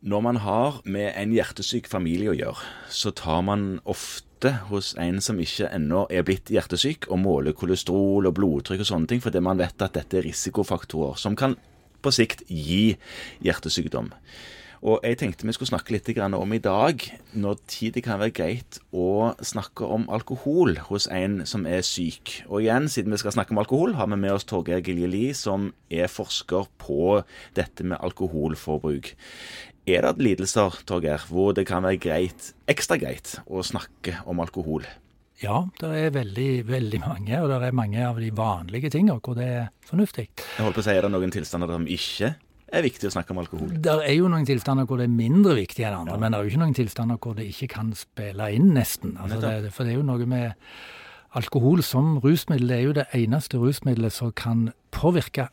Når man har med en hjertesyk familie å gjøre, så tar man ofte hos en som ikke ennå er blitt hjertesyk, og måler kolesterol og blodtrykk og sånne ting, fordi man vet at dette er risikofaktorer som kan på sikt gi hjertesykdom. Og jeg tenkte vi skulle snakke litt om i dag, når tid det kan være greit å snakke om alkohol hos en som er syk. Og igjen, siden vi skal snakke om alkohol, har vi med oss Torgeir Giljeli, som er forsker på dette med alkoholforbruk. Er det lidelser, Torgeir, hvor det kan være greit, ekstra greit å snakke om alkohol? Ja, det er veldig, veldig mange, og det er mange av de vanlige tingene hvor det er fornuftig. Jeg holdt på å si, Er det noen tilstander som ikke er viktig å snakke om alkohol? Det er jo noen tilstander hvor det er mindre viktig enn andre, ja. men det er jo ikke noen tilstander hvor det ikke kan spille inn, nesten. Altså det, for det er jo noe med alkohol som rusmiddel. Det er jo det eneste rusmiddelet som kan påvirke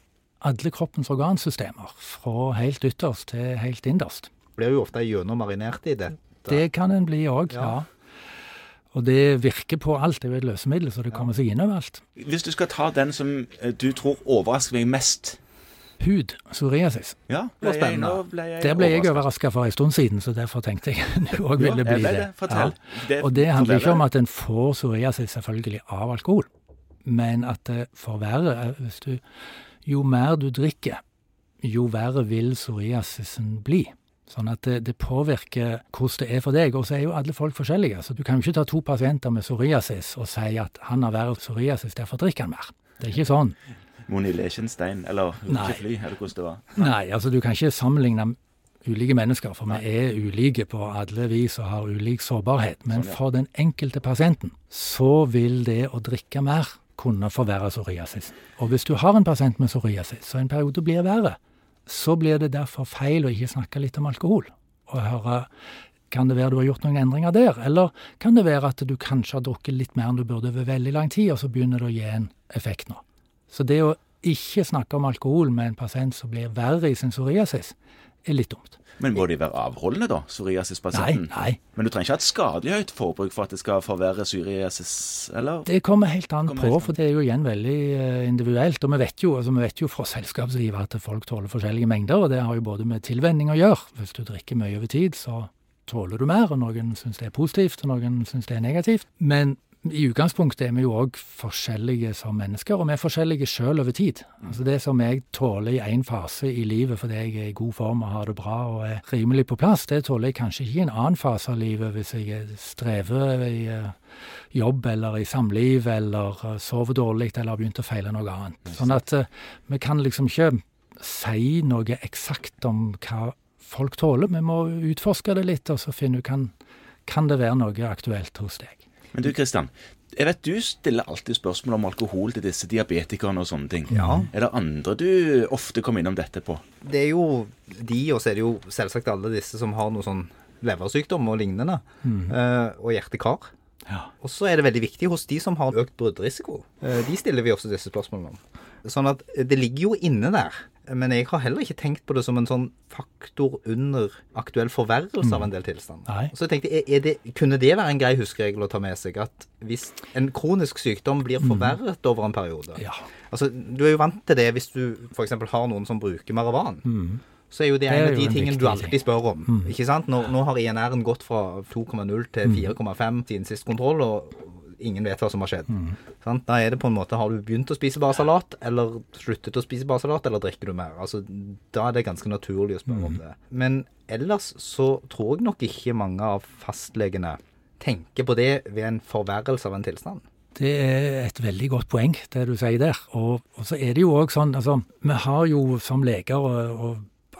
alle kroppens organsystemer, fra helt ytterst til helt innerst. Blir jo ofte gjennommarinert i det. Det kan en bli òg, ja. ja. Og det virker på alt. Det er jo et løsemiddel, så det kommer seg inn overalt. Hvis du skal ta den som eh, du tror overrasker meg mest Hud, psoriasis. Ja, ble jeg, nå ble jeg Der ble jeg overraska for en stund siden, så derfor tenkte jeg du òg ville bli det. det. Fortell. Ja. Og det handler ikke om at en får psoriasis selvfølgelig av alkohol, men at det forverrer hvis du jo mer du drikker, jo verre vil psoriasisen bli. Sånn at det, det, påvirker hvordan det er for deg. Og så er jo alle folk forskjellige. Så du kan jo ikke ta to pasienter med psoriasis og si at han har verre psoriasis, derfor drikker han mer. Det er ikke sånn. Moni Leichenstein, eller fly, eller hvordan det var? Nei. Nei, altså du kan ikke sammenligne ulike mennesker, for vi er ulike på alle vis og har ulik sårbarhet. Men sånn, for den enkelte pasienten så vil det å drikke mer kunne forverre psoriasis. Og hvis du har en pasient med psoriasis, så en periode blir verre, så blir det derfor feil å ikke snakke litt om alkohol. Og høre kan det være du har gjort noen endringer der, eller kan det være at du kanskje har drukket litt mer enn du burde over veldig lang tid, og så begynner det å gi en effekt nå. Så det å ikke snakke om alkohol med en pasient som blir verre i sin psoriasis, er litt dumt. Men må de være avholdende, da, psoriasispasienten? Nei, nei. Men du trenger ikke ha et skadelig høyt forbruk for at det skal forverre psoriasis, eller? Det kommer helt an kommer på, helt an. for det er jo igjen veldig uh, individuelt. Og vi vet, jo, altså, vi vet jo fra selskapsgiver at folk tåler forskjellige mengder, og det har jo både med tilvenning å gjøre. Hvis du drikker mye over tid, så tåler du mer, og noen syns det er positivt, og noen syns det er negativt. Men i utgangspunktet er vi jo òg forskjellige som mennesker, og vi er forskjellige sjøl over tid. Altså Det som jeg tåler i én fase i livet fordi jeg er i god form og har det bra og er rimelig på plass, det tåler jeg kanskje ikke i en annen fase av livet hvis jeg strever i uh, jobb eller i samliv eller uh, sover dårlig eller har begynt å feile noe annet. Sånn at uh, vi kan liksom ikke si noe eksakt om hva folk tåler. Vi må utforske det litt og så finne ut kan, kan det være noe aktuelt hos deg. Men du Kristian, jeg vet du stiller alltid spørsmål om alkohol til disse diabetikerne og sånne ting. Ja. Er det andre du ofte kommer innom dette på? Det er jo de, og så er det jo selvsagt alle disse som har noe sånn leversykdom og lignende. Mm. Uh, og hjerte-kar. Ja. Og så er det veldig viktig hos de som har økt bruddrisiko. Uh, de stiller vi også disse spørsmålene om. Sånn at det ligger jo inne der. Men jeg har heller ikke tenkt på det som en sånn faktor under aktuell forverrelse mm. av en del tilstander. Så jeg tenkte, det, Kunne det være en grei huskeregel å ta med seg? At hvis en kronisk sykdom blir mm. forverret mm. over en periode ja. altså Du er jo vant til det hvis du f.eks. har noen som bruker marihuana. Mm. Så er jo det, det en av de tingene du alltid spør om. Mm. ikke sant? Nå, nå har INR-en gått fra 2,0 til 4,5 mm. siden sist kontroll, og ingen vet hva som har skjedd. Mm. Da er det på en måte Har du begynt å spise bare salat, eller sluttet å spise bare salat, eller drikker du mer? Altså, Da er det ganske naturlig å spørre mm. om det. Men ellers så tror jeg nok ikke mange av fastlegene tenker på det ved en forverrelse av en tilstand. Det er et veldig godt poeng, det du sier der. Og, og så er det jo òg sånn, altså Vi har jo som leger og, og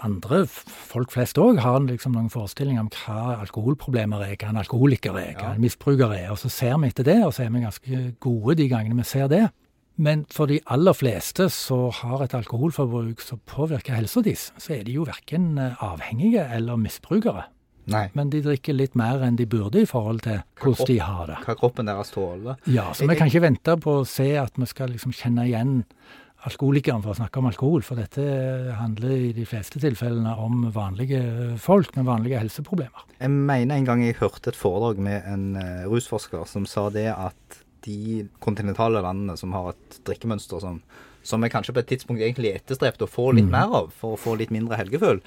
andre folk flest òg har liksom noen forestillinger om hva alkoholproblemer er, hva en alkoholiker er, hva en misbruker er. Og så ser vi etter det, og så er vi ganske gode de gangene vi ser det. Men for de aller fleste som har et alkoholforbruk som påvirker helsa deres, så er de jo verken eh, avhengige eller misbrukere. Nei. Men de drikker litt mer enn de burde i forhold til hvordan de har det. Hva kroppen deres tåler. Ja, så vi kan ikke vente på å se at vi skal liksom kjenne igjen alkoholikeren for å snakke om alkohol, for dette handler i de fleste tilfellene om vanlige folk med vanlige helseproblemer. Jeg mener en gang jeg hørte et foredrag med en uh, rusforsker som sa det at de kontinentale landene som har et drikkemønster som, som vi kanskje på et tidspunkt egentlig etterstrebte å få litt mm. mer av for å få litt mindre helgeføl,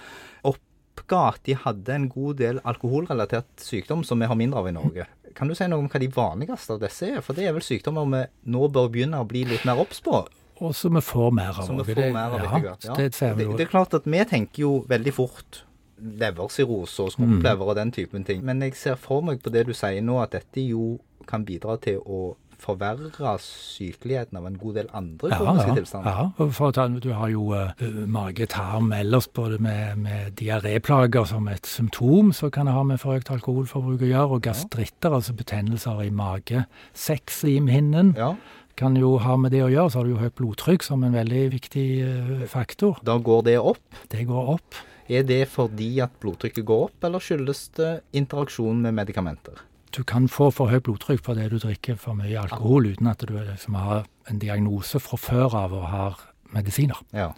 opp oppga at de hadde en god del alkoholrelatert sykdom som vi har mindre av i Norge. Kan du si noe om hva de vanligste av disse er? For det er vel sykdommer vi nå bør begynne å bli litt mer obs på? Og som vi får mer av. Som vi får mer av ja, ja. Det, ser. Det, det er klart at vi tenker jo veldig fort leversirose og skrumplever mm. og den typen ting. Men jeg ser for meg på det du sier nå, at dette jo kan bidra til å forverre sykeligheten av en god del andre kroniske ja, tilstander. Ja, for ta, du har jo uh, mage-tarm ellers både med, med diaréplager som et symptom, så kan det ha med forøkt alkoholforbruk å gjøre, og gastritter, ja. altså betennelser i mage, sexlimhinnen. Ja kan jo ha med det å gjøre. Så har du jo høyt blodtrykk som en veldig viktig uh, faktor. Da går det opp? Det går opp. Er det fordi at blodtrykket går opp, eller skyldes det interaksjon med medikamenter? Du kan få for høyt blodtrykk fordi du drikker for mye alkohol uten at du liksom har en diagnose fra før av og har medisiner. Ja.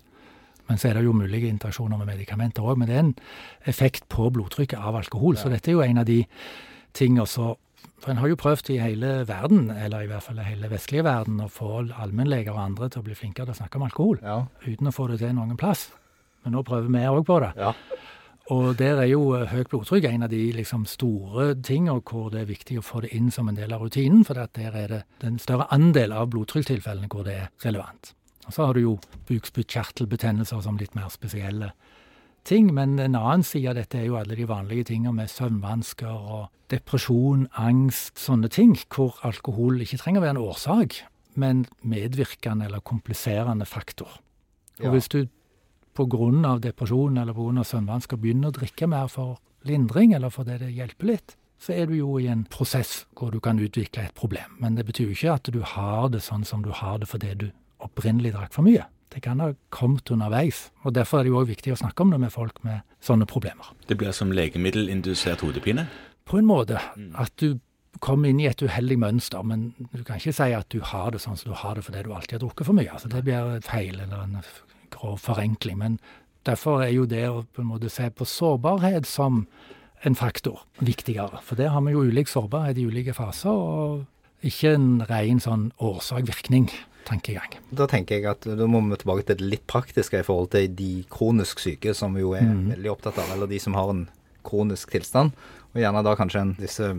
Men så er det jo mulige interaksjoner med medikamenter òg. Men det er en effekt på blodtrykket av alkohol. Ja. Så dette er jo en av de tingene så For en har jo prøvd i hele verden, eller i hvert fall i hele vestlige verden, å få allmennleger og andre til å bli flinkere til å snakke om alkohol. Ja. Uten å få det til noen plass. Men nå prøver vi òg på det. Ja. Og der er jo eh, høyt blodtrykk en av de liksom, store tingene hvor det er viktig å få det inn som en del av rutinen, for der er det den større andel av blodtrykkstilfellene hvor det er relevant. Og Så har du jo bukspyttkjertelbetennelser som litt mer spesielle ting, men en annen side av dette er jo alle de vanlige tingene med søvnvansker og depresjon, angst, sånne ting, hvor alkohol ikke trenger å være en årsak, men medvirkende eller kompliserende faktor. Og ja. hvis du pga. depresjon eller pga. søvnvansker begynner å drikke mer for lindring, eller fordi det hjelper litt, så er du jo i en prosess hvor du kan utvikle et problem. Men det betyr jo ikke at du har det sånn som du har det fordi du opprinnelig drakk for mye. Det kan ha kommet underveis. og Derfor er det jo òg viktig å snakke om det med folk med sånne problemer. Det blir som legemiddelindusert hodepine? På en måte. Mm. At du kommer inn i et uheldig mønster. Men du kan ikke si at du har det sånn som du har det fordi du alltid har drukket for mye. Altså, det blir feil eller en grov forenkling. Men derfor er jo det å på en måte se på sårbarhet som en faktor viktigere. For der har vi jo ulik sårbarhet i ulike faser, og ikke en ren sånn årsak-virkning. Tankegang. Da tenker jeg at da må vi tilbake til det litt praktiske i forhold til de kronisk syke, som vi jo er mm. veldig opptatt av, eller de som har en kronisk tilstand. Og gjerne da kanskje en, disse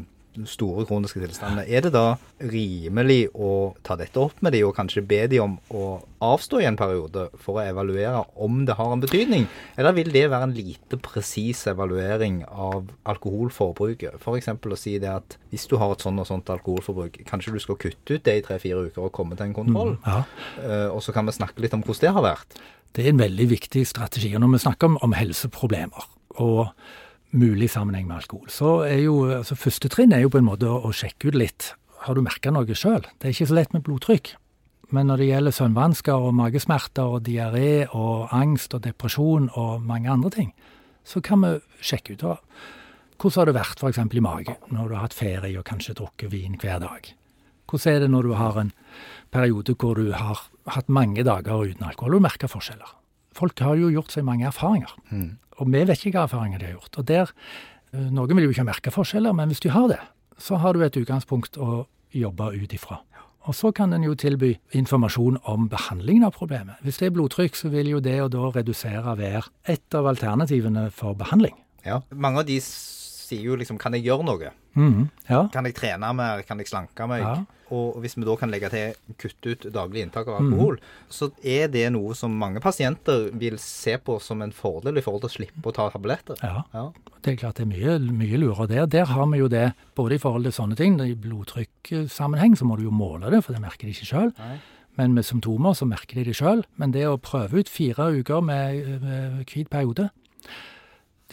store kroniske tilstandene. Er det da rimelig å ta dette opp med de og kanskje be de om å avstå i en periode for å evaluere om det har en betydning? Eller vil det være en lite presis evaluering av alkoholforbruket? F.eks. å si det at hvis du har et sånn og sånt alkoholforbruk, kanskje du skal kutte ut det i tre-fire uker og komme til en kontroll? Mm, ja. uh, og så kan vi snakke litt om hvordan det har vært. Det er en veldig viktig strategi. Og når vi snakker om, om helseproblemer og mulig sammenheng med alkohol. Så er jo, altså Første trinn er jo på en måte å, å sjekke ut litt. Har du merka noe sjøl? Det er ikke så lett med blodtrykk. Men når det gjelder søvnvansker og magesmerter og diaré og angst og depresjon og mange andre ting, så kan vi sjekke ut hvordan har det vært f.eks. i magen når du har hatt ferie og kanskje drukket vin hver dag. Hvordan er det når du har en periode hvor du har hatt mange dager uten alkohol og merker forskjeller? Folk har jo gjort seg mange erfaringer. Mm. Og vi vet ikke hva erfaringer de har gjort. Og der, eh, Noen vil jo ikke merke forskjeller, men hvis du har det, så har du et utgangspunkt å jobbe ut ifra. Og så kan en jo tilby informasjon om behandlingen av problemet. Hvis det er blodtrykk, så vil jo det å da redusere være et av alternativene for behandling. Ja, Mange av de sier jo liksom Kan jeg gjøre noe? Mm, ja. Kan jeg trene mer? Kan jeg slanke meg? Ja. Og hvis vi da kan legge til kutte ut daglig inntak av alkohol, mm. så er det noe som mange pasienter vil se på som en fordel i forhold til å slippe å ta tabletter. Ja, ja. det er klart det er mye, mye lurere der. Der har vi jo det både i forhold til sånne ting. I blodtrykksammenheng så må du jo måle det, for det merker de ikke sjøl. Men med symptomer så merker de det sjøl. Men det å prøve ut fire uker med, med hvit periode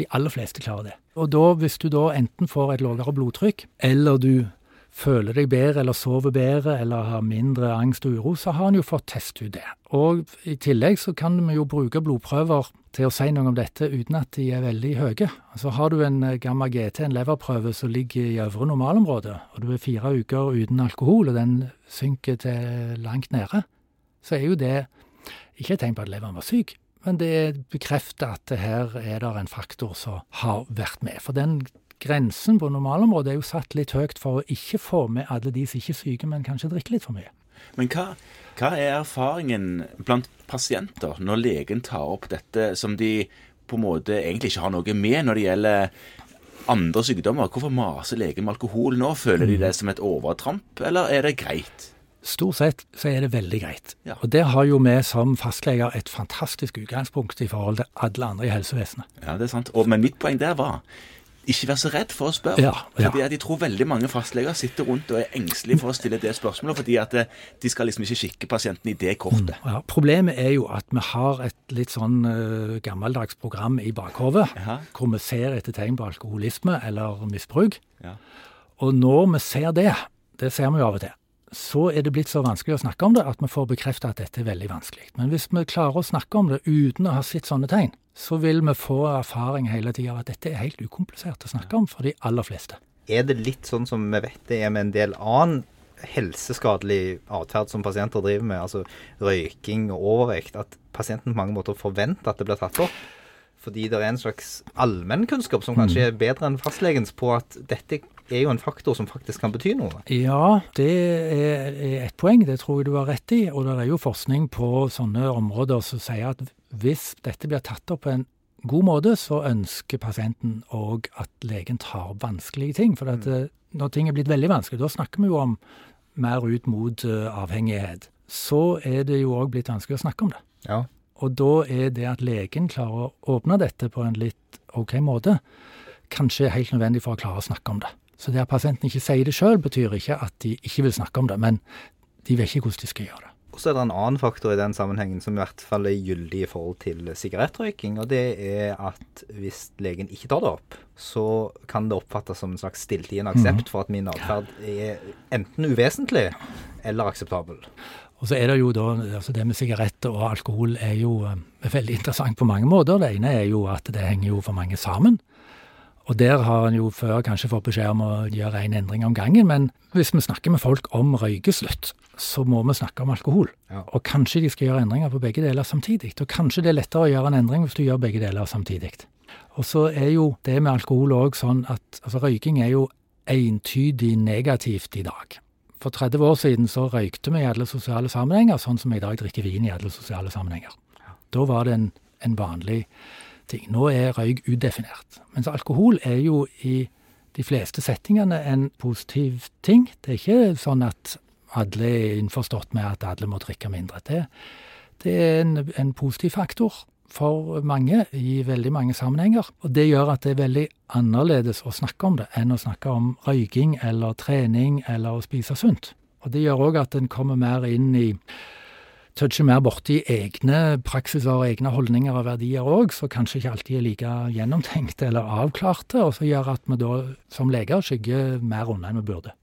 de aller fleste klarer det. Og da, hvis du da enten får et lavere blodtrykk, eller du føler deg bedre eller sover bedre eller har mindre angst og uro, så har en jo fått testet ut det. Og i tillegg så kan vi jo bruke blodprøver til å si noe om dette uten at de er veldig høye. Altså Har du en eh, gamma GT, en leverprøve som ligger i øvre normalområde, og du er fire uker uten alkohol, og den synker til langt nede, så er jo det ikke et tegn på at leveren var syk, men det bekrefter at her er det en faktor som har vært med. For den grensen på normalområdet er jo satt litt høyt for å ikke få med alle de som ikke er syke, men kanskje drikker litt for mye. Men hva, hva er erfaringen blant pasienter når legen tar opp dette som de på en måte egentlig ikke har noe med når det gjelder andre sykdommer. Hvorfor maser legen med alkohol nå? Føler de det som et overtramp, eller er det greit? Stort sett så er det veldig greit. Ja. Og der har jo vi som fastleger et fantastisk utgangspunkt i forhold til alle andre i helsevesenet. Ja, det er sant. Og, men mitt poeng der var ikke vær så redd for å spørre. Ja, ja. Fordi at Jeg tror veldig mange fastleger sitter rundt og er engstelige for å stille det spørsmålet, fordi at de skal liksom ikke kikke pasienten i det kortet. Ja, problemet er jo at vi har et litt sånn uh, gammeldags program i bakhovet, hvor vi ser etter tegn på alkoholisme eller misbruk. Ja. Og når vi ser det, det ser vi jo av og til, så er det blitt så vanskelig å snakke om det at vi får bekreftet at dette er veldig vanskelig. Men hvis vi klarer å snakke om det uten å ha sett sånne tegn, så vil vi få erfaring hele tida av at dette er helt ukomplisert å snakke om for de aller fleste. Er det litt sånn som vi vet det er med en del annen helseskadelig atferd som pasienter driver med, altså røyking og overvekt, at pasienten på mange måter forventer at det blir tatt opp? Fordi det er en slags allmennkunnskap som kanskje er bedre enn fastlegens på at dette er jo en faktor som faktisk kan bety noe. Ja, det er ett poeng, det tror jeg du har rett i. Og det er jo forskning på sånne områder som sier at hvis dette blir tatt opp på en god måte, så ønsker pasienten òg at legen tar opp vanskelige ting. For at, eh, når ting er blitt veldig vanskelig, da snakker vi jo om mer ut mot eh, avhengighet. Så er det jo òg blitt vanskelig å snakke om det. Ja. Og da er det at legen klarer å åpne dette på en litt OK måte, kanskje helt nødvendig for å klare å snakke om det. Så det at pasienten ikke sier det sjøl, betyr ikke at de ikke vil snakke om det, men de vet ikke hvordan de skal gjøre det. Og så er det en annen faktor i den sammenhengen som i hvert fall er gyldig i forhold til sigarettrøyking, og det er at hvis legen ikke tar det opp, så kan det oppfattes som en slags stilltiende aksept for at min atferd er enten uvesentlig eller akseptabel. Og så er det jo da, altså det med sigaretter og alkohol er jo er veldig interessant på mange måter. Det ene er jo at det henger jo for mange sammen. Og der har en jo før kanskje fått beskjed om å gjøre en endring om gangen, men hvis vi snakker med folk om røykeslutt, så må vi snakke om alkohol. Ja. Og kanskje de skal gjøre endringer på begge deler samtidig. Og kanskje det er lettere å gjøre en endring hvis du gjør begge deler samtidig. Og så er jo det med alkohol òg sånn at altså røyking er jo entydig negativt i dag. For 30 år siden så røykte vi i alle sosiale sammenhenger, sånn som vi i dag drikker vin i alle sosiale sammenhenger. Da var det en, en vanlig ting. Nå er røyk udefinert. Mens alkohol er jo i de fleste settingene en positiv ting. Det er ikke sånn at alle er innforstått med at alle må drikke mindre. Det, det er en, en positiv faktor for mange i veldig mange sammenhenger. Og det gjør at det er veldig annerledes å snakke om det enn å snakke om røyking eller trening eller å spise sunt. Og det gjør òg at en kommer mer inn i toucher mer borti egne praksiser og egne holdninger og verdier òg, som kanskje ikke alltid er like gjennomtenkte eller avklarte, og som gjør at vi da som leger skygger mer unna enn vi burde.